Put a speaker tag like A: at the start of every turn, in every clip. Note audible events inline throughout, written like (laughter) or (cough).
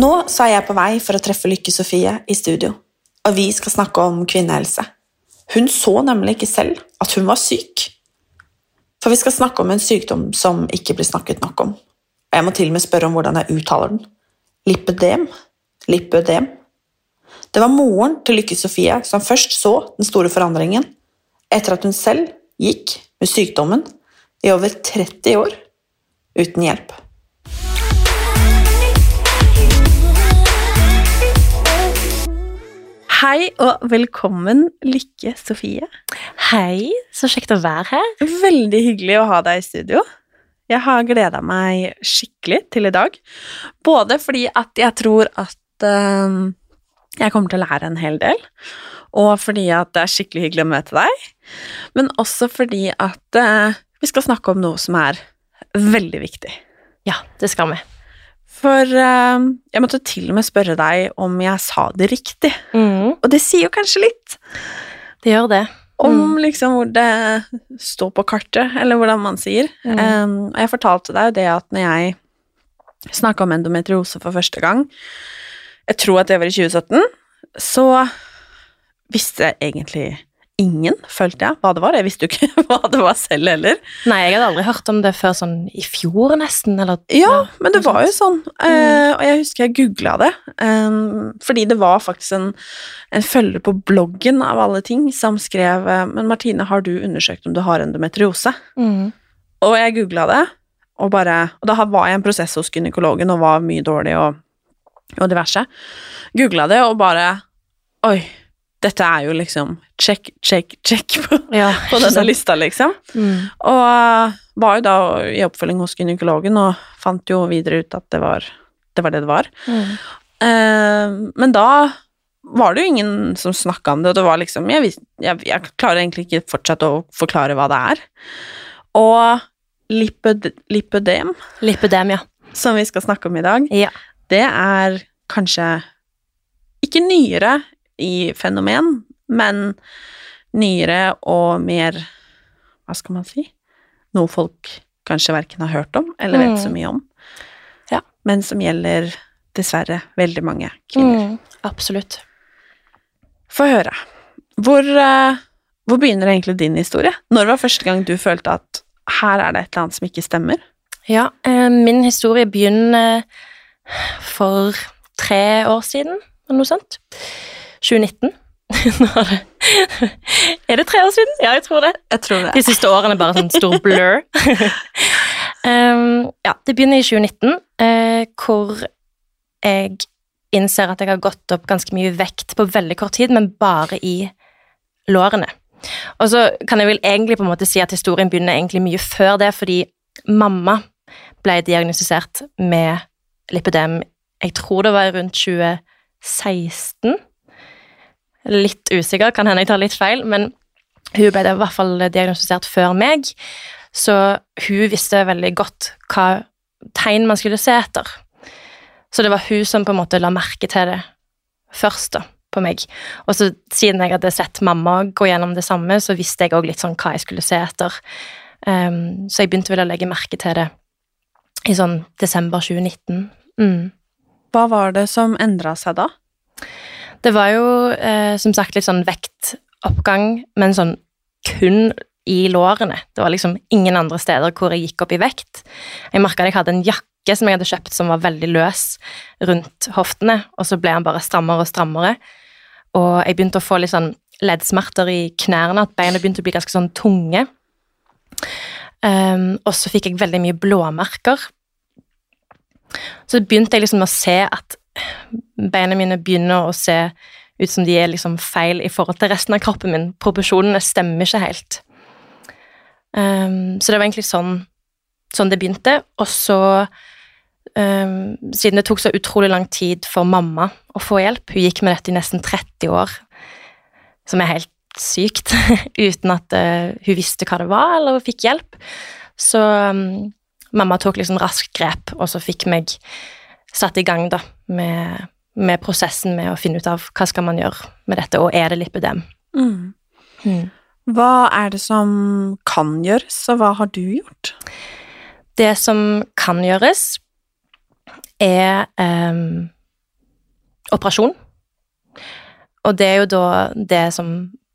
A: Nå så er jeg på vei for å treffe Lykke Sofie i studio, og vi skal snakke om kvinnehelse. Hun så nemlig ikke selv at hun var syk. For vi skal snakke om en sykdom som ikke blir snakket nok om. Og jeg må til og med spørre om hvordan jeg uttaler den. Lipødem. Lipødem. Det var moren til Lykke Sofie som først så den store forandringen, etter at hun selv gikk med sykdommen i over 30 år uten hjelp. Hei og velkommen, Lykke Sofie.
B: Hei, så kjekt å være her.
A: Veldig hyggelig å ha deg i studio. Jeg har gleda meg skikkelig til i dag. Både fordi at jeg tror at uh, jeg kommer til å lære en hel del, og fordi at det er skikkelig hyggelig å møte deg, men også fordi at uh, vi skal snakke om noe som er veldig viktig.
B: Ja, det skal vi.
A: For uh, jeg måtte til og med spørre deg om jeg sa det riktig,
B: Mm,
A: og det sier jo kanskje litt.
B: det gjør det.
A: om liksom hvor det står på kartet, eller hvordan man sier.
B: Mm.
A: Um, og jeg fortalte deg jo det at når jeg snakka om endometriose for første gang, jeg tror at det var i 2017, så visste jeg egentlig ingen, følte jeg, hva det var. Jeg visste jo ikke (laughs) hva det var selv heller.
B: Nei, jeg hadde aldri hørt om det før sånn i fjor, nesten. Eller,
A: Ja, men det var jo sånn. Uh, og jeg husker jeg googla det, um, fordi det var faktisk en, en følger på bloggen av alle ting som skrev eh, Men Martine, har du undersøkt om du har endometriose?
B: Mm.
A: Og jeg googla det, og bare Og da var jeg i en prosess hos gynekologen og var mye dårlig og, og diverse. Googla det og bare Oi, dette er jo liksom check, check, check på,
B: Ja,
A: på denne lista, liksom.
B: Mm.
A: Og uh, var jo da i oppfølging hos gynekologen og fant jo videre ut at det var det var. Det det var.
B: Mm.
A: Uh, men da var det jo ingen som snakka om det, og det var liksom jeg, jeg, jeg klarer egentlig ikke fortsatt å forklare hva det er. Og lipød, lipødem,
B: Lipødem, ja.
A: som vi skal snakke om i dag,
B: Ja.
A: det er kanskje ikke nyere i fenomen, men nyere og mer Hva skal man si? Noe folk kanskje verken har hørt om eller vet
B: Mm.
A: så mye om.
B: Ja.
A: Men som gjelder dessverre veldig mange kvinner.
B: Mm. Absolutt.
A: Få høre. Hvor, eh, hvor begynner egentlig din historie? Når var første gang du følte at her er det et eller annet som ikke stemmer?
B: Ja, eh, min historie begynner for tre år siden, eller noe sånt. 2019. (laughs) (laughs) Er det tre år siden? Ja, jeg tror det.
A: Jeg tror det.
B: De siste årene er bare sånn stor blur. (laughs) um, ja, det begynner i 2019, uh, hvor jeg innser at jeg har gått opp ganske mye vekt på veldig kort tid, men bare i lårene. Og så kan jeg vel egentlig på en måte si at historien begynner egentlig mye før det, fordi mamma ble diagnostisert med lipødem, jeg tror det var rundt 2016. Litt usikker, kan hende jeg tar litt feil, men hun ble i hvert fall diagnostisert før meg, så hun visste veldig godt hva tegn man skulle se etter. Så det var hun som på en måte la merke til det først, da, på meg. Og så siden jeg hadde sett mamma gå gjennom det samme, så visste jeg òg litt sånn hva jeg skulle se etter. Um, så jeg begynte vel å legge merke til det i sånn desember 2019. Mm.
A: Hva var det som endra seg da?
B: Det var jo eh, som sagt litt sånn vektoppgang, men sånn kun i lårene. Det var liksom ingen andre steder hvor jeg gikk opp i vekt. Jeg merka at jeg hadde en jakke som jeg hadde kjøpt som var veldig løs rundt hoftene, og så ble den bare strammere og strammere. Og jeg begynte å få litt sånn leddsmerter i knærne, at beina begynte å bli ganske sånn tunge. Um, og så fikk jeg veldig mye blåmerker. Så begynte jeg liksom å se at beina mine begynner å se ut som de er liksom feil i forhold til resten av kroppen min. Proporsjonene stemmer ikke helt. Um, så det var egentlig sånn, sånn det begynte. Og så, um, siden det tok så utrolig lang tid for mamma å få hjelp Hun gikk med dette i nesten 30 år, som er helt sykt, (laughs) uten at uh, hun visste hva det var, eller hun fikk hjelp. Så um, mamma tok liksom raskt grep, og så fikk meg satt i gang da, med, med, prosessen med å finne ut av hva skal man gjøre med dette, og er det lipødem.
C: Mm.
B: Mm.
C: Hva er det som kan gjøres, og hva har du gjort?
B: Det som kan gjøres, er um, operasjon. Og det er jo da det som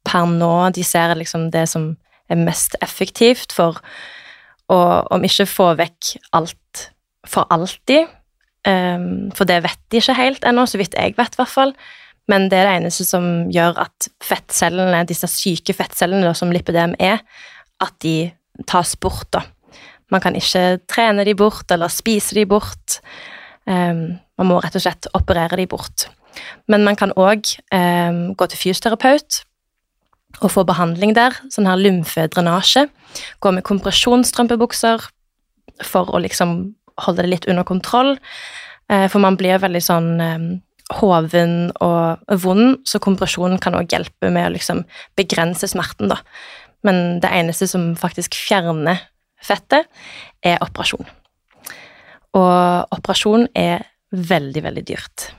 B: per nå de ser liksom det som er mest effektivt for å, om ikke få vekk alt for alltid. Um, for det vet de ikke helt ennå, så vidt jeg vet, i hvert fall. Men det er det eneste som gjør at fettcellene, disse syke fettcellene som lipidem er, at de tas bort, da. Man kan ikke trene de bort eller spise de bort. Um, man må rett og slett operere de bort. Men man kan òg um, gå til fysioterapeut og få behandling der, sånn her lymfedrenasje. Gå med kompresjonsstrømpebukser for å liksom holde det litt under kontroll. Uh, for man blir veldig sånn um, hoven og vond, så kompresjonen kan òg hjelpe med å liksom begrense smerten, da. Men det eneste som faktisk fjerner fettet, er operasjon. Og operasjon er veldig, veldig dyrt.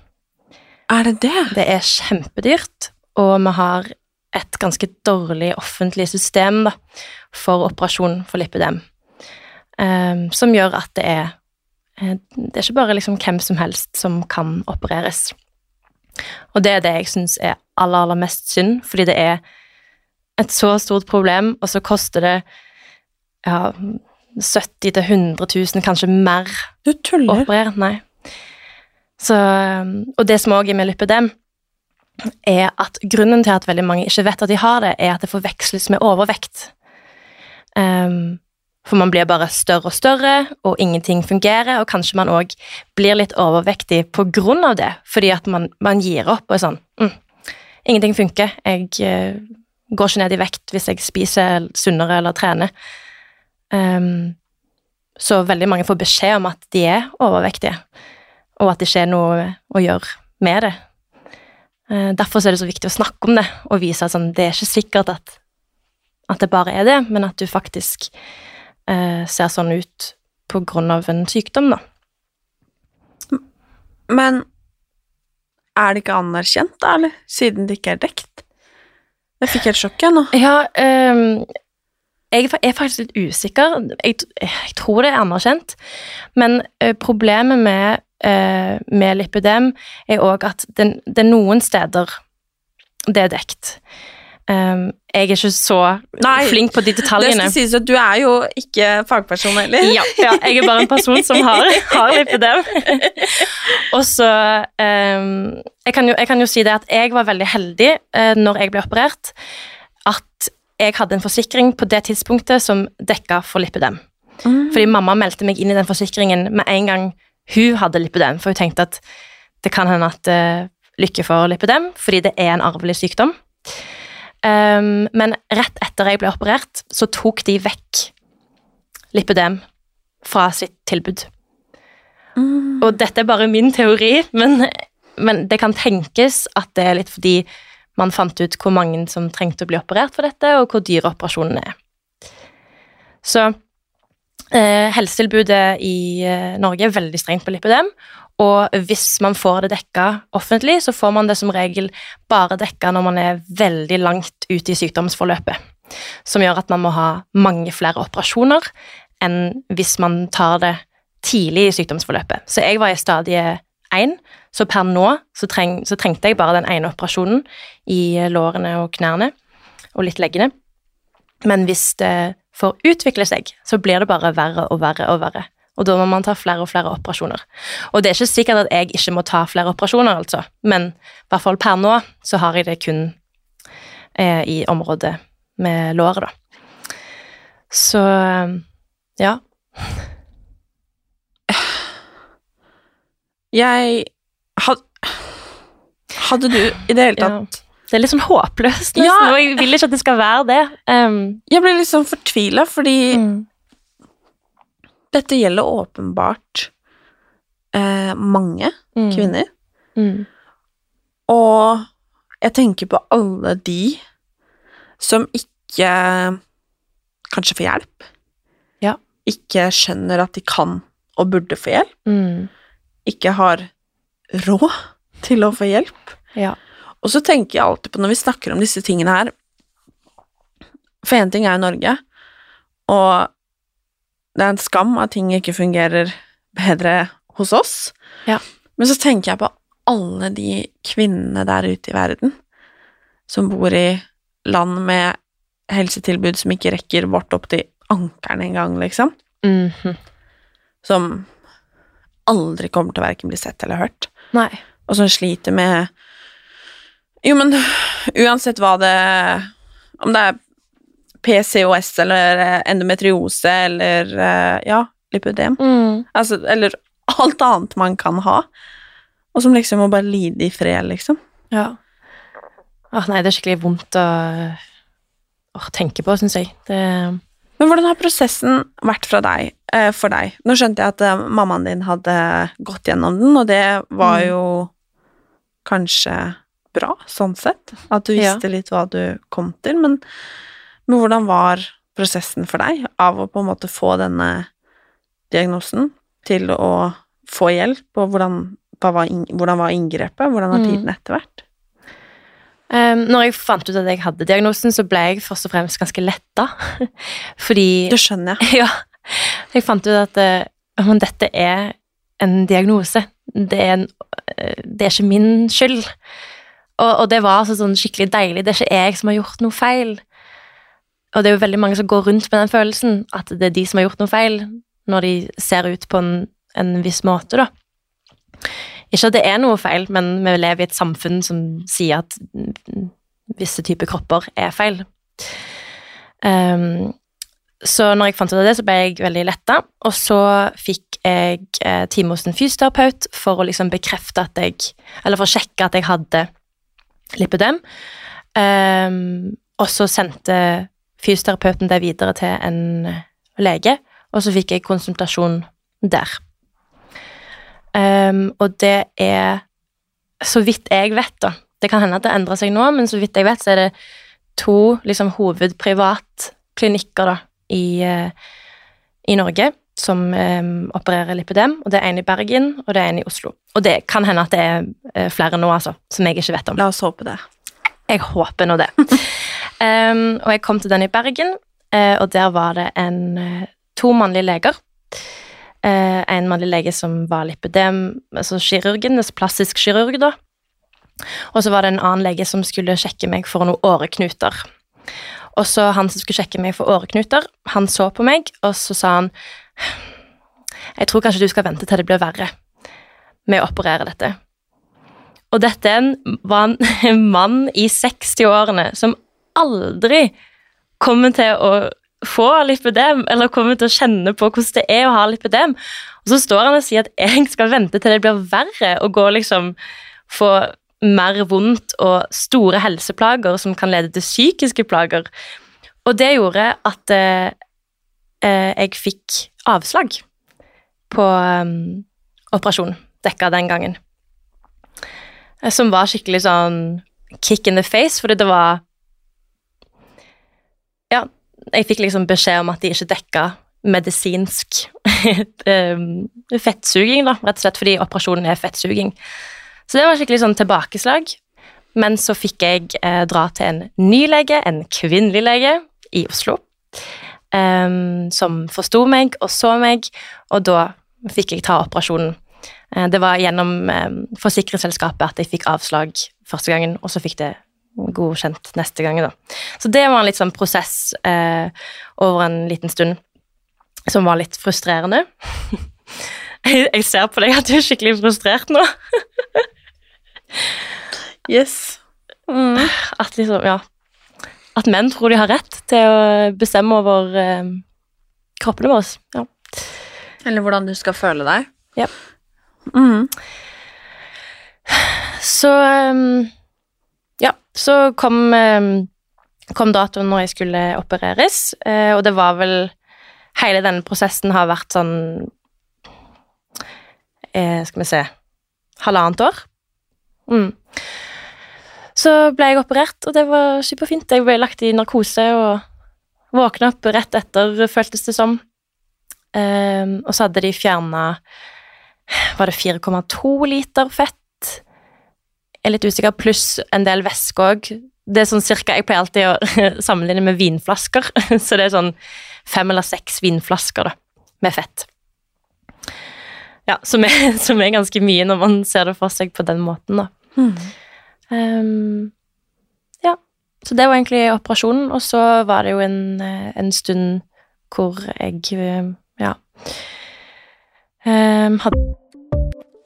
C: Er det det?
B: Det er kjempedyrt, og vi har et ganske dårlig offentlig system da, for operasjon for lipidem, um, som gjør at det er eh, Det er ikke bare liksom hvem som helst som kan opereres. Og det er det jeg syns er aller, aller mest synd, fordi det er et så stort problem, og så koster det ja, 70 000-100 000, kanskje mer,
C: Du tuller.
B: operere. Nei. Så, og det som òg er med lipidem, er at grunnen til at veldig mange ikke vet at de har det, er at det forveksles med overvekt. Um, for man blir bare større og større, og ingenting fungerer, og kanskje man òg blir litt overvektig på grunn av det, fordi at man, man gir opp og er sånn mm, Ingenting funker. Jeg uh, går ikke ned i vekt hvis jeg spiser sunnere eller trener. Um, så veldig mange får beskjed om at de er overvektige, og at det ikke er noe å gjøre med det. Uh, derfor er det så viktig å snakke om det og vise at sånn, det er ikke sikkert at, at det bare er det, men at du faktisk ser sånn ut på grunn av en sykdom, da.
C: Men er det ikke anerkjent, da, eller? Siden det ikke er dekt? Jeg fikk helt sjokk, jeg nå.
B: Ja, um, jeg er faktisk litt usikker. Jeg, jeg tror det er anerkjent, men uh, problemet med, uh, med lipidem er òg at det, det er noen steder det er dekt. Ehm, jeg er ikke så
C: Nei,
B: flink på de
C: Det
B: detaljene.
C: skal sies at du er jo ikke fagperson heller.
B: Ja, ja, jeg er bare en person som har, (laughs) har lipidem. Og så um, jeg, kan jo, jeg kan jo si det at jeg var veldig heldig uh, når jeg ble operert, at jeg hadde en forsikring på det tidspunktet som dekka for lipidem.
C: Mm.
B: Fordi mamma meldte meg inn i den forsikringen med en gang hun hadde lipidem, for hun tenkte at det kan hende at uh, Lykke får lipidem, fordi det er en arvelig sykdom. Ehm, men rett etter jeg ble operert, så tok de vekk lipødem fra sitt tilbud.
C: Mm.
B: Og dette er bare min teori, men, men det kan tenkes at det er litt fordi man fant ut hvor mange som trengte å bli operert for dette, og hvor dyre operasjonene er. Så eh, helsetilbudet i eh, Norge er veldig strengt på lipidem, og hvis man får det dekka offentlig, så får man det som regel bare dekka når man er veldig langt ute i sykdomsforløpet, som gjør at man må ha mange flere operasjoner enn hvis man tar det tidlig i sykdomsforløpet. Så jeg var i stadie 1, så per nå så, treng, så trengte jeg bare den ene operasjonen i lårene og knærne, og litt leggene. Men hvis det får utvikle seg, så blir det bare verre og verre og verre. Og da må man ta flere og flere operasjoner. Og det er ikke sikkert at jeg ikke må ta flere operasjoner, altså. Men i hvert fall per nå så har jeg det kun eh, i området med låret, da. Så ja. (sighs)
A: Jeg had, Hadde du i det hele tatt
B: Det er litt sånn håpløst, nesten,
A: Ja.
B: og jeg vil ikke at det skal være det. (laughs) Um,
A: Jeg ble litt sånn fortvila, fordi
B: mm,
A: dette gjelder åpenbart eh, mange
B: mm,
A: kvinner.
B: Mm,
A: Og jeg tenker på alle de som ikke kanskje får hjelp.
B: Ja.
A: Ikke skjønner at de kan og burde få hjelp.
B: mm,
A: Ikke har råd til å få hjelp.
B: ja.
A: Og så tenker jeg alltid på når vi snakker om disse tingene her For én ting er jo Norge, og det er en skam at ting ikke fungerer bedre hos oss.
B: Ja.
A: Men så tenker jeg på alle de kvinnene der ute i verden som bor i land med helsetilbud som ikke rekker vårt opp til ankelen engang, liksom.
B: mhm.
A: Som aldri kommer til å verken bli sett eller hørt.
B: Nei.
A: og som sliter med Jo, men uansett hva det Om det er PCOS eller eh, endometriose eller eh, ja, lipødem
B: Mm,
A: altså, Eller alt annet man kan ha, og som liksom må bare lide i fred, liksom.
B: ja. Åh, nei, det er skikkelig vondt å å tenke på, syns jeg. Det
A: Men hvordan har prosessen vært fra deg, eh, for deg? Nå skjønte jeg at mammaen din hadde gått gjennom den, og det var
B: Mm.
A: jo kanskje bra, sånn sett. At du
B: Ja.
A: visste litt hva du kom til. Men, men hvordan var prosessen for deg av å på en måte få denne diagnosen til å få hjelp, og hvordan, var, hvordan var inngrepet? Hvordan har
B: Mm.
A: tiden etter vært?
B: Um, når jeg fant ut at jeg hadde diagnosen, så ble jeg først og fremst ganske letta. (laughs) Fordi
A: Det skjønner jeg. (laughs)
B: Ja. Jeg fant ut at uh, dette er en diagnose. Det er, en, uh, det er ikke min skyld. Og, og det var altså sånn skikkelig deilig. Det er ikke jeg som har gjort noe feil. Og det er jo veldig mange som går rundt med den følelsen, at det er de som har gjort noe feil, når de ser ut på en, en viss måte, da. Ikke at det er noe feil, men vi lever i et samfunn som sier at visse typer kropper er feil. Um, så når jeg fant ut av det, så ble jeg veldig letta, og så fikk jeg eh, time hos en fysioterapeut for å liksom bekrefte at jeg Eller for å sjekke at jeg hadde lipødem. Um, og så sendte fysioterapeuten det videre til en lege, og så fikk jeg konsultasjon der. Um, og det er Så vidt jeg vet, da Det kan hende at det endrer seg nå, men så vidt jeg vet, så er det to liksom hovedprivatklinikker da, i, uh, i Norge som um, opererer lipidem. Og det er en i Bergen, og det er en i Oslo. Og det kan hende at det er eh, flere nå, altså, som jeg ikke vet om.
A: La oss håpe det.
B: Jeg håper nå det. Em, og jeg kom til den i Bergen, uh, og der var det en, eh, to mannlige leger. Uh, en mannlig lege som var lipødem, altså kirurgen, altså plastisk kirurg, da. Og så var det en annen lege som skulle sjekke meg for noen åreknuter. Og så han som skulle sjekke meg for åreknuter, han så på meg, og så sa han Jeg tror kanskje du skal vente til det blir verre med å operere dette. Og dette var en (laughs) mann i 60-årene som aldri kommer til å få lipødem, eller kommer til å kjenne på hvordan det er å ha lipødem. Og så står han og sier at jeg skal vente til det blir verre, og gå liksom få mer vondt og store helseplager som kan lede til psykiske plager. Og det gjorde at eh, eh, jeg fikk avslag på um, operasjon dekka den gangen. Eh, Som var skikkelig sånn kick in the face, fordi det var jeg fikk liksom beskjed om at de ikke dekka medisinsk um, (laughs) fettsuging, da, rett og slett fordi operasjonen er fettsuging. Så det var skikkelig sånn tilbakeslag. Men så fikk jeg eh, dra til en ny lege, en kvinnelig lege, i Oslo. em, som forsto meg og så meg, og da fikk jeg ta operasjonen. Eh, det var gjennom em, forsikringsselskapet at jeg fikk avslag første gangen, og så fikk det godkjent neste gang, da. Så det var en litt sånn prosess eh, over en liten stund som var litt frustrerende. (laughs) jeg, jeg ser på deg at du er skikkelig frustrert nå. (laughs)
C: Yes. Mm.
B: At liksom, ja At menn tror de har rett til å bestemme over eh, kroppene våre. Ja.
C: Eller hvordan du skal føle deg.
B: Ja.
C: Mm.
B: Så Ja, så kom, ehm, kom datoen når jeg skulle opereres, eh, og det var vel Hele denne prosessen har vært sånn eh, Skal vi se Halvannet år. Mm. Så ble jeg operert, og det var superfint. Jeg ble lagt i narkose og våkna opp rett etter, føltes det som. Ehm, og så hadde de fjerna Var det 4,2 liter fett? Er litt usikker, pluss en del væske òg. Det er sånn cirka, Jeg pleier alltid å (laughs) sammenligne med vinflasker, (laughs) så det er sånn fem eller seks vinflasker da, med fett. Ja, som er, (laughs) som er ganske mye når man ser det for seg på den måten, da. Ehm, ja, så det var egentlig operasjonen, og så var det jo en, eh, en stund hvor jeg eh, ja um, hadde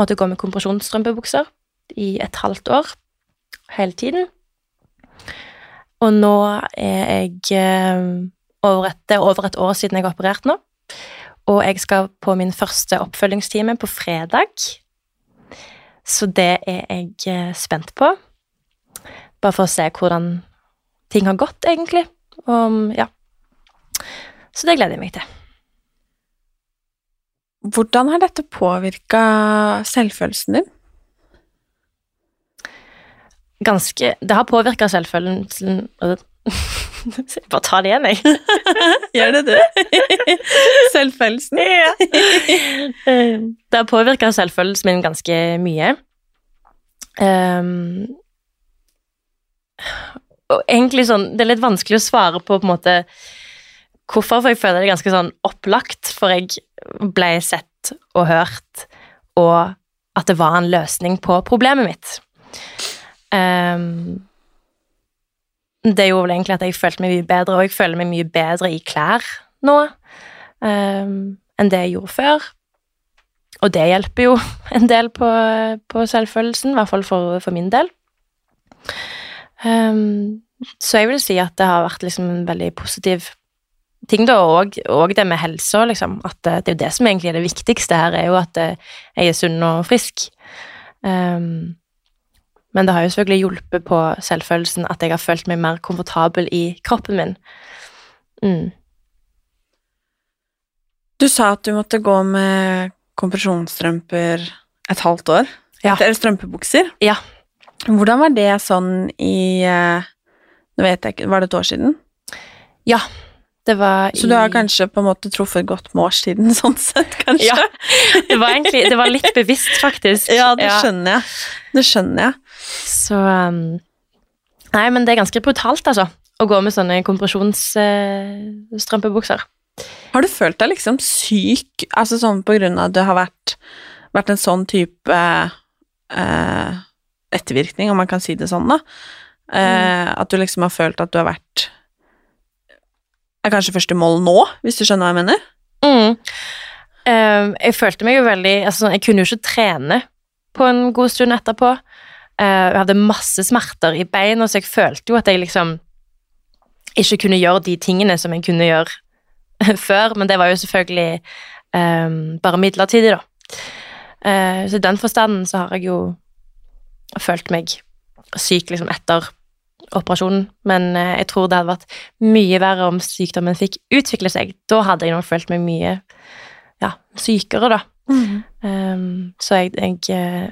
B: måtte gå med kompresjonsstrømpebukser i et halvt år hele tiden. Og nå er jeg ehm, over et, Det er over et år siden jeg har operert nå. Og jeg skal på min første oppfølgingstime på fredag. Så det er jeg eh, spent på. Bare for å se hvordan ting har gått, egentlig. Og ja. Så det gleder jeg meg til.
C: Hvordan har dette påvirka selvfølelsen din?
B: Ganske Det har påvirka selvfølelsen (laughs) Jeg bare tar det igjen, jeg. (laughs)
C: Gjør det du? (laughs) Selvfølelsen?
B: Ja. Det har påvirka selvfølelsen min ganske mye. Um, og egentlig sånn Det er litt vanskelig å svare på på en måte hvorfor, for jeg føler det ganske sånn opplagt, for jeg ble sett og hørt, og at det var en løsning på problemet mitt. Um, det gjorde vel egentlig at jeg følte meg mye bedre, og jeg føler meg mye bedre i klær nå um, enn det jeg gjorde før. Og det hjelper jo (laughs) en del på, på selvfølelsen, i hvert fall for, for min del. Um, så jeg vil si at det har vært liksom en veldig positiv ting, da, og, og det med helsa, liksom. At det, det er jo det som egentlig er det viktigste her, er jo at eh, jeg er sunn og frisk. Um, men det har jo selvfølgelig hjulpet på selvfølelsen at jeg har følt meg mer komfortabel i kroppen min. Mm.
C: Du sa at du måtte gå med kompresjonsstrømper et halvt år.
B: Ja.
C: Eller strømpebukser.
B: Ja.
C: Hvordan var det sånn i eh, Nå vet jeg ikke, var det et år siden?
B: Ja. Det var
C: Så du har kanskje på en måte truffet godt med årstiden, (laughs) sånn sett, kanskje?
B: Ja. Det var egentlig Det var litt bevisst, faktisk.
C: Ja, det skjønner jeg. Det skjønner jeg.
B: Så um, Nei, men det er ganske brutalt, altså. Å gå med sånne kompresjonsstrømpebukser.
C: Har du følt deg liksom syk, altså sånn på grunn av at det har vært, vært en sånn type uh, ettervirkning, om man kan si det sånn, da? Eh, At du liksom har følt at du har vært Er kanskje første mål nå, hvis du skjønner hva jeg mener?
B: Mm. Um, jeg følte meg jo veldig altså, Jeg kunne jo ikke trene på en god stund etterpå. Uh, jeg hadde masse smerter i beina, så jeg følte jo at jeg liksom ikke kunne gjøre de tingene som jeg kunne gjøre (laughs) før, men det var jo selvfølgelig um, bare midlertidig, da. Uh, så i den forstanden så har jeg jo følt meg syk liksom etter operasjonen, men eh, jeg tror det hadde vært mye verre om sykdommen fikk utvikle seg. Da hadde jeg nok følt meg mye ja, sykere, da. Um, så jeg, jeg eh,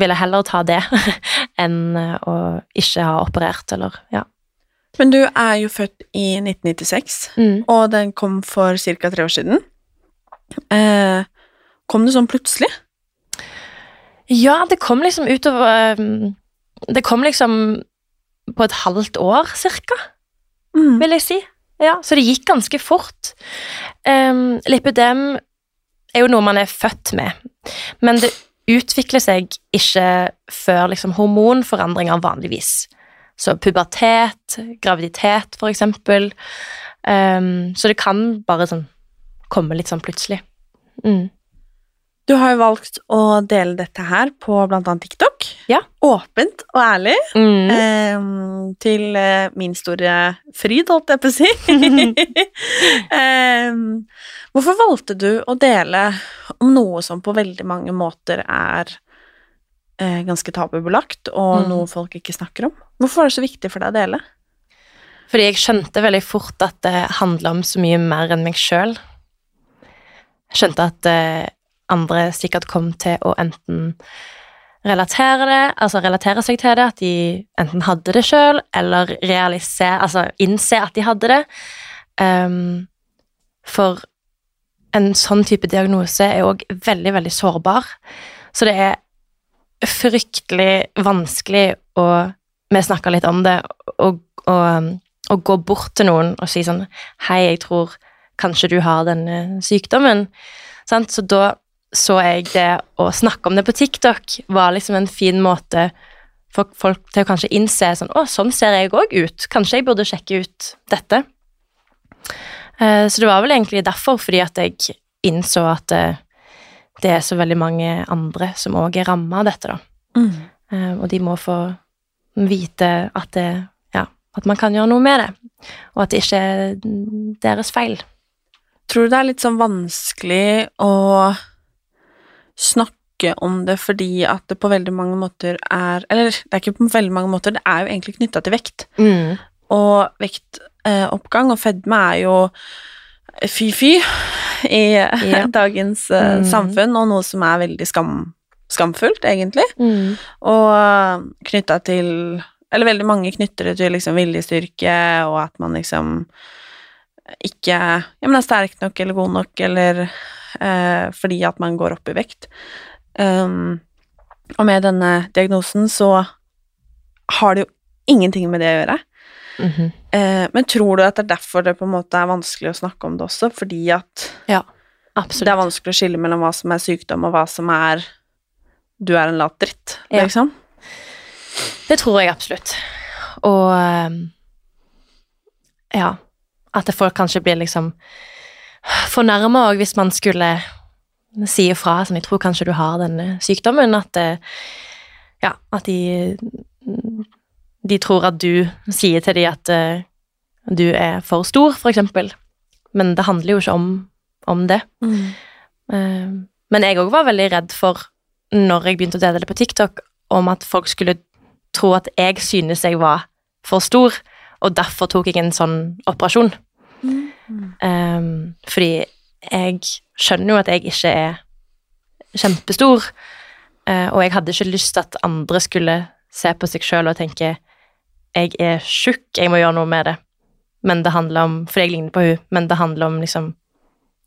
B: ville heller ta det (laughs) enn eh, å ikke ha operert, eller ja.
A: Men du er jo født i 1996,
B: Mm.
A: og den kom for ca. tre år siden. Eh, kom det sånn plutselig?
B: Ja, det kom liksom utover um, Det kom liksom på et halvt år, cirka,
A: Mm.
B: vil jeg si. Ja, så det gikk ganske fort. Um, lipødem er jo noe man er født med, men det utvikler seg ikke før liksom hormonforandringer vanligvis. Så pubertet, graviditet, for eksempel. Um, så det kan bare sånn komme litt sånn plutselig. Mm.
A: Du har jo valgt å dele dette her på annet TikTok.
B: Ja.
A: Åpent og ærlig.
B: Mm.
A: Eh, til min store fryd, holdt jeg på å si. (laughs) eh, hvorfor valgte du å dele om noe som på veldig mange måter er eh, ganske tabubelagt, og
B: Mm.
A: noe folk ikke snakker om? Hvorfor var det så viktig for deg å dele?
B: Fordi jeg skjønte veldig fort at det handla om så mye mer enn meg sjøl. Skjønte at eh, andre sikkert kom til å enten relatere det, altså relatere seg til det, at de enten hadde det sjøl, eller realisere, altså innse at de hadde det. Um, for en sånn type diagnose er òg veldig, veldig sårbar. Så det er fryktelig vanskelig å Vi snakka litt om det, og gå bort til noen og si sånn Hei, jeg tror kanskje du har denne sykdommen. Sant? Så da så jeg det å snakke om det på TikTok var liksom en fin måte for folk til å kanskje innse sånn Å, sånn ser jeg òg ut. Kanskje jeg burde sjekke ut dette. Eh, Så det var vel egentlig derfor, fordi at jeg innså at det, det er så veldig mange andre som òg er ramma av dette, da. Mm. Og de må få vite at det Ja, at man kan gjøre noe med det, og at det ikke er deres feil.
A: Tror du det er litt sånn vanskelig å snakke om det fordi at det på veldig mange måter er Eller det er ikke på veldig mange måter, det er jo egentlig knytta til vekt.
B: Mm.
A: Og vektoppgang og fedme er jo fy-fy i
B: Ja. (laughs)
A: dagens eh,
B: Mm.
A: samfunn, og noe som er veldig skam, skamfullt, egentlig.
B: Mm.
A: Og knytta til Eller veldig mange knytter det til liksom viljestyrke, og at man liksom ikke ja, men er sterk nok eller god nok, eller eh, fordi at man går opp i vekt. Um, og med denne diagnosen så har det jo ingenting med det å gjøre.
B: Mhm.
A: Eh, men tror du at det er derfor det på en måte er vanskelig å snakke om det også? Fordi at
B: Absolutt.
A: det er vanskelig å skille mellom hva som er sykdom, og hva som er du er en lat dritt,
B: Ja.
A: liksom?
B: Det tror jeg absolutt. Og ehm, ja, at folk kanskje blir liksom fornærma òg hvis man skulle si ifra sånn 'Jeg tror kanskje du har denne sykdommen', at ja, at de de tror at du sier til dem at eh, du er for stor, for eksempel. Men det handler jo ikke om, om det. Eh, Men jeg òg var veldig redd for, når jeg begynte å dele det på TikTok, om at folk skulle tro at jeg synes jeg var for stor, og derfor tok jeg en sånn operasjon. Um, fordi jeg skjønner jo at jeg ikke er kjempestor, uh, og jeg hadde ikke lyst at andre skulle se på seg sjøl og tenke jeg er tjukk, jeg må gjøre noe med det. Men det handler om, For jeg ligner på hun, men det handler om liksom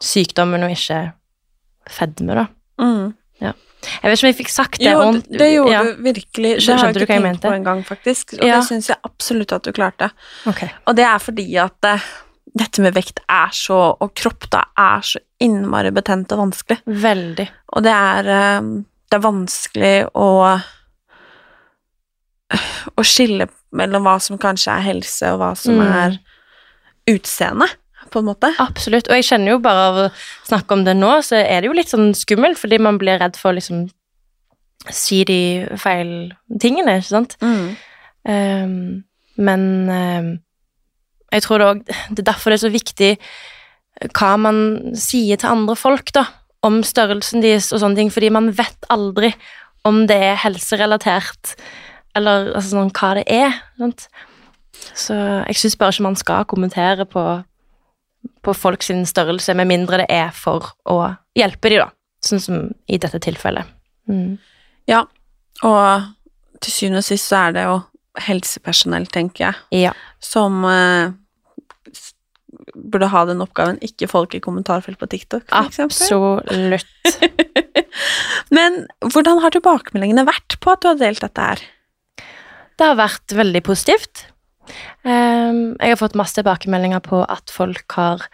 B: sykdommen og ikke fedme, da.
A: Mm.
B: Jeg vet ikke om jeg fikk sagt det
A: Jo, det, det gjorde
B: ja.
A: du virkelig. Det har jeg ikke tenkt
B: jeg
A: på engang, faktisk. Og
B: Ja.
A: det syns jeg absolutt at du klarte.
B: Okay.
A: Og det er fordi at eh, dette med vekt er så, og kropp da, er så innmari betent og vanskelig.
B: Veldig.
A: Og det er, eh, det er vanskelig å å skille mellom hva som kanskje er helse, og hva som
B: Mm.
A: er utseende, på en måte.
B: Absolutt. Og jeg kjenner jo bare av å snakke om det nå, så er det jo litt sånn skummelt, fordi man blir redd for å liksom si de feil tingene, ikke sant?
A: Mm.
B: Um, men ehm, jeg tror det, også, det er derfor det er så viktig hva man sier til andre folk, da, om størrelsen deres og sånne ting, fordi man vet aldri om det er helserelatert, eller altså, sånn, hva det er. Sant? Så jeg syns bare ikke man skal kommentere på, på folk størrelse, med mindre det er for å hjelpe dem, da. Sånn som i dette tilfellet. Mm.
A: Ja, og til syvende og sist så er det jo helsepersonell, tenker jeg,
B: Ja.
A: som eh, burde ha den oppgaven, ikke folk i kommentarfelt på TikTok, eksempel.
B: Absolutt. (laughs)
A: Men hvordan har tilbakemeldingene vært på at du har delt dette her?
B: Det har vært veldig positivt. Um, jeg har fått masse tilbakemeldinger på at folk har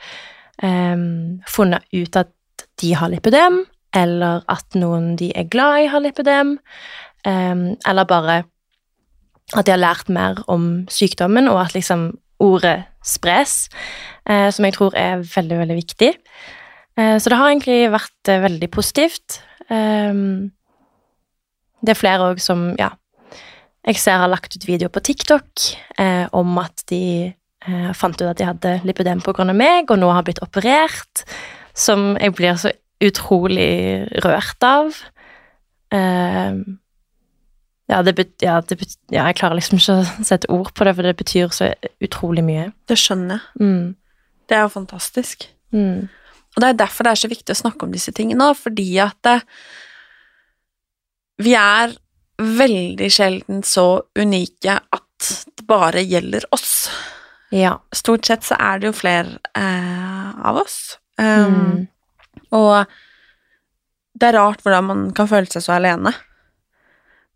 B: um, funnet ut at de har lipødem, eller at noen de er glad i, har lipødem, um, eller bare at de har lært mer om sykdommen, og at liksom ordet spres, eh, som jeg tror er veldig, veldig viktig. Eh, så det har egentlig vært eh, veldig positivt. Ehm, det er flere òg som, ja, jeg ser har lagt ut videoer på TikTok eh, om at de eh, fant ut at de hadde lipidem av meg, og nå har blitt operert, som jeg blir så utrolig rørt av. Eh, ja, det bet, ja, bet, ja, jeg klarer liksom ikke å sette ord på det, for det betyr så utrolig mye.
A: Det skjønner jeg.
B: Mm,
A: Det er jo fantastisk.
B: mm,
A: Og det er derfor det er så viktig å snakke om disse tingene òg, fordi at det, vi er veldig sjelden så unike at det bare gjelder oss.
B: ja.
A: Stort sett så er det jo flere eh, av oss. Um,
B: Mm,
A: Og det er rart hvordan man kan føle seg så alene.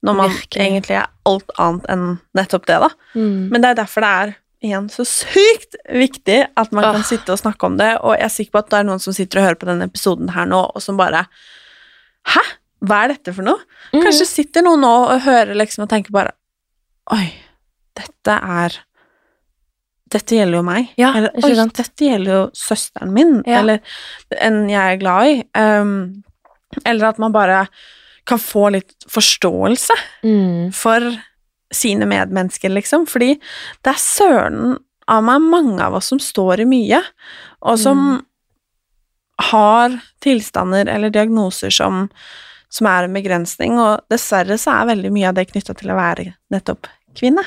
A: Når man
B: Virkelig.
A: egentlig er alt annet enn nettopp det, da.
B: mm,
A: Men det er derfor det er igjen så sykt viktig at man kan sitte og snakke om det, og jeg er sikker på at det er noen som sitter og hører på denne episoden her nå, og som bare Hæ? Hva er dette for noe?
B: mm.
A: Kanskje sitter noen nå og hører liksom og tenker bare Oi, dette er Dette gjelder jo meg.
B: Ja,
A: eller oi, dette gjelder jo søsteren min,
B: Ja.
A: eller en jeg er glad i. Um, eller at man bare kan få litt forståelse
B: mm,
A: for sine medmennesker, liksom. Fordi det er søren av meg mange av oss som står i mye, og som
B: Mm.
A: har tilstander eller diagnoser som, som er en begrensning, og dessverre så er veldig mye av det knytta til å være nettopp kvinne.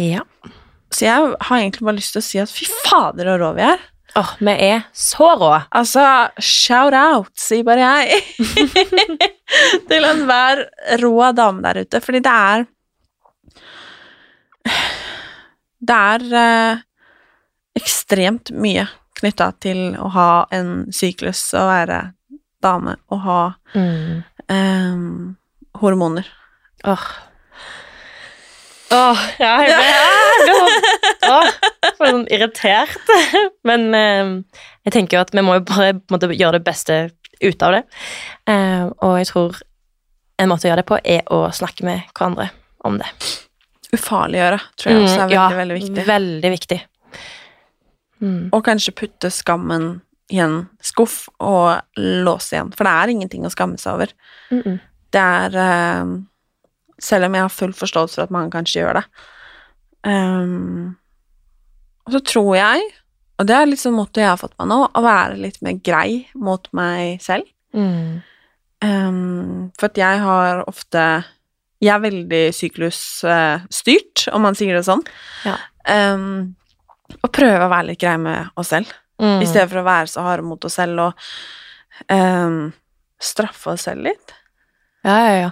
B: ja.
A: Så jeg har egentlig bare lyst til å si at fy fader så rå vi er.
B: Åh, vi er så rå.
A: Altså, shout out, sier bare jeg. (laughs) (laughs) til enhver rå dame der ute, fordi det er Det er eh, ekstremt mye knytta til å ha en syklus, å være dame, og ha
B: Mm.
A: eh, hormoner.
B: Åh. Åh, ja, jeg ble, (laughs) jeg ble sånn, sånn irritert. (laughs) Men eh, jeg tenker jo at vi må jo bare måte, gjøre det beste ut av det. Eh, og jeg tror en måte å gjøre det på er å snakke med hverandre om det.
A: Ufarliggjøre, tror jeg også er veldig,
B: Mm, ja,
A: veldig viktig.
B: Veldig viktig. Mm.
A: Og kanskje putte skammen i en skuff og låse igjen, for det er ingenting å skamme seg over.
B: Mm -mm.
A: Det er eh, Selv om jeg har full forståelse for at mange kanskje gjør det. Um, og så tror jeg, og det er liksom måte jeg har fått meg nå, å være litt mer grei mot meg selv.
B: Mm.
A: Um, for at jeg har ofte Jeg er veldig syklusstyrt, om man sier det sånn.
B: Ja.
A: Um, og prøve å være litt grei med oss selv.
B: Mm.
A: I stedet for å være så harde mot oss selv og um, straffe oss selv litt.
B: Ja, ja, ja.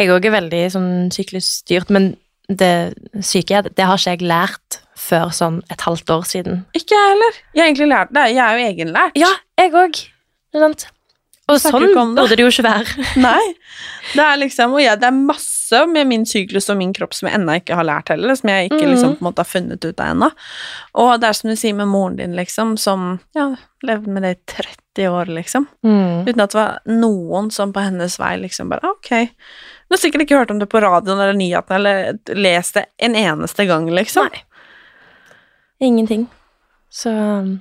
B: Jeg òg er veldig sånn syklusstyrt, men det syke det har ikke jeg lært før sånn et halvt år siden.
A: Ikke jeg heller. Jeg har egentlig lært det. Jeg er jo egenlært.
B: Ja, jeg òg. Og sånn burde det jo ikke være. (laughs)
A: Nei. Det er liksom, og ja, det er masse med min syklus og min kropp som jeg ennå ikke har lært heller, som jeg ikke
B: Mhm.
A: liksom på en måte har funnet ut av ennå. Og det er som du sier med moren din, liksom, som ja, levde med det i 30 år, liksom.
B: Mm.
A: Uten at det var noen som på hennes vei liksom bare Ok. Du har sikkert ikke hørt om det på radioen eller nyhetene eller lest det en eneste gang, liksom.
B: Nei. Ingenting. Så um,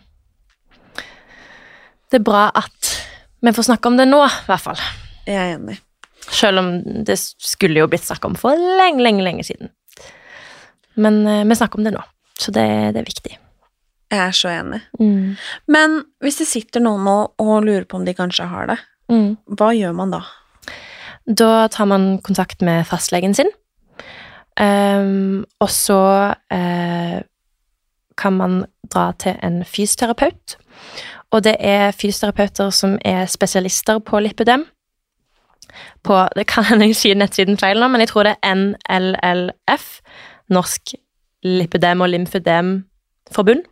B: Det er bra at vi får snakke om det nå, i hvert fall.
A: Jeg er enig.
B: Selv om det skulle jo blitt snakk om for lenge, lenge, lenge siden. Men uh, vi snakker om det nå, så det, det er viktig.
A: Jeg er så enig.
B: Mm.
A: Men hvis det sitter noen og, og lurer på om de kanskje har det,
B: Mm.
A: hva gjør man da?
B: Da tar man kontakt med fastlegen sin, um, og så uh, kan man dra til en fysioterapeut. Og det er fysioterapeuter som er spesialister på lipødem. På, det kan hende jeg sier nettsiden feil nå, men jeg tror det er NLLF, Norsk lipødem- og lymfødemforbund.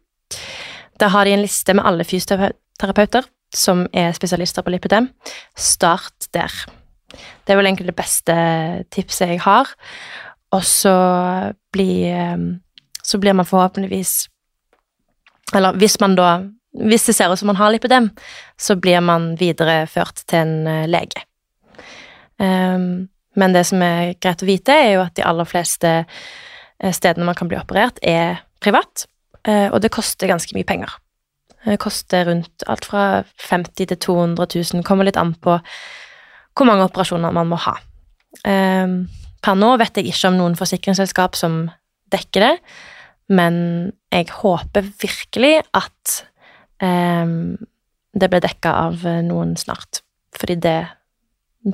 B: Da har de en liste med alle fysioterapeuter som er spesialister på lipødem. Start der. Det er vel egentlig det beste tipset jeg har. Og så blir, så blir man forhåpentligvis Eller hvis man da Hvis det ser ut som man har lipidem, så blir man videreført til en eh, lege. Um, men det som er greit å vite, er jo at de aller fleste eh, stedene man kan bli operert, er privat, eh, og det koster ganske mye penger. Det koster rundt alt fra 50 til 200 000, kommer litt an på hvor mange operasjoner man må ha. Um, per nå vet jeg ikke om noen forsikringsselskap som dekker det, men jeg håper virkelig at um, det blir dekka av noen snart, fordi det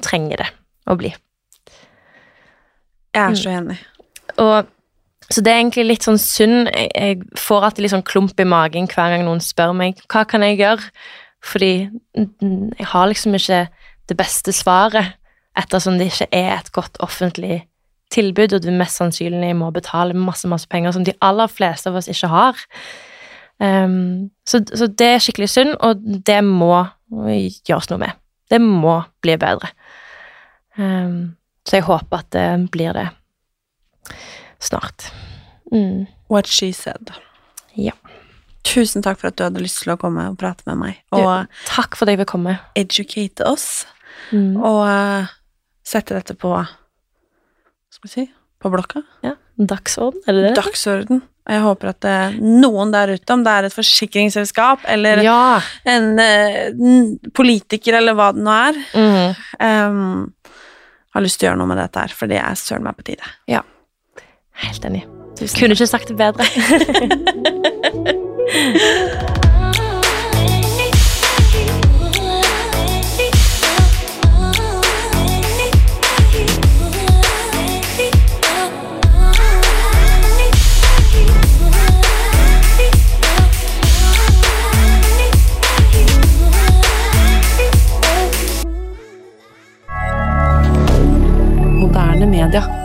B: trenger det å bli.
A: Jeg er så enig.
B: Og så det er egentlig litt sånn synd. Jeg, får alltid litt sånn klump i magen hver gang noen spør meg hva kan jeg gjøre, fordi mm, jeg har liksom ikke det beste svaret, ettersom det ikke er et godt offentlig tilbud, og du mest sannsynlig må betale masse, masse penger som de aller fleste av oss ikke har. Um, så, så det er skikkelig synd, og det må gjøres noe med. Det må bli bedre. Um, så jeg håper at det blir det snart. Mm.
A: What she said.
B: Ja.
A: Tusen takk for at du hadde lyst til å komme og prate med meg, og
B: du, takk for at jeg vil komme.
A: educate oss,
B: Mm.
A: og uh, sette dette på Skal vi si på blokka?
B: Ja, Dagsorden, er det det?
A: Dagsorden. Og jeg håper at eh, noen der ute, om det er et forsikringsselskap eller
B: Ja.
A: en eh, politiker eller hva det nå er,
B: Mm.
A: um, har lyst til å gjøre noe med dette her, for det er søren meg på tide.
B: Helt enig.
A: Tusen
B: Kunne ikke sagt det bedre. (laughs) moderne media.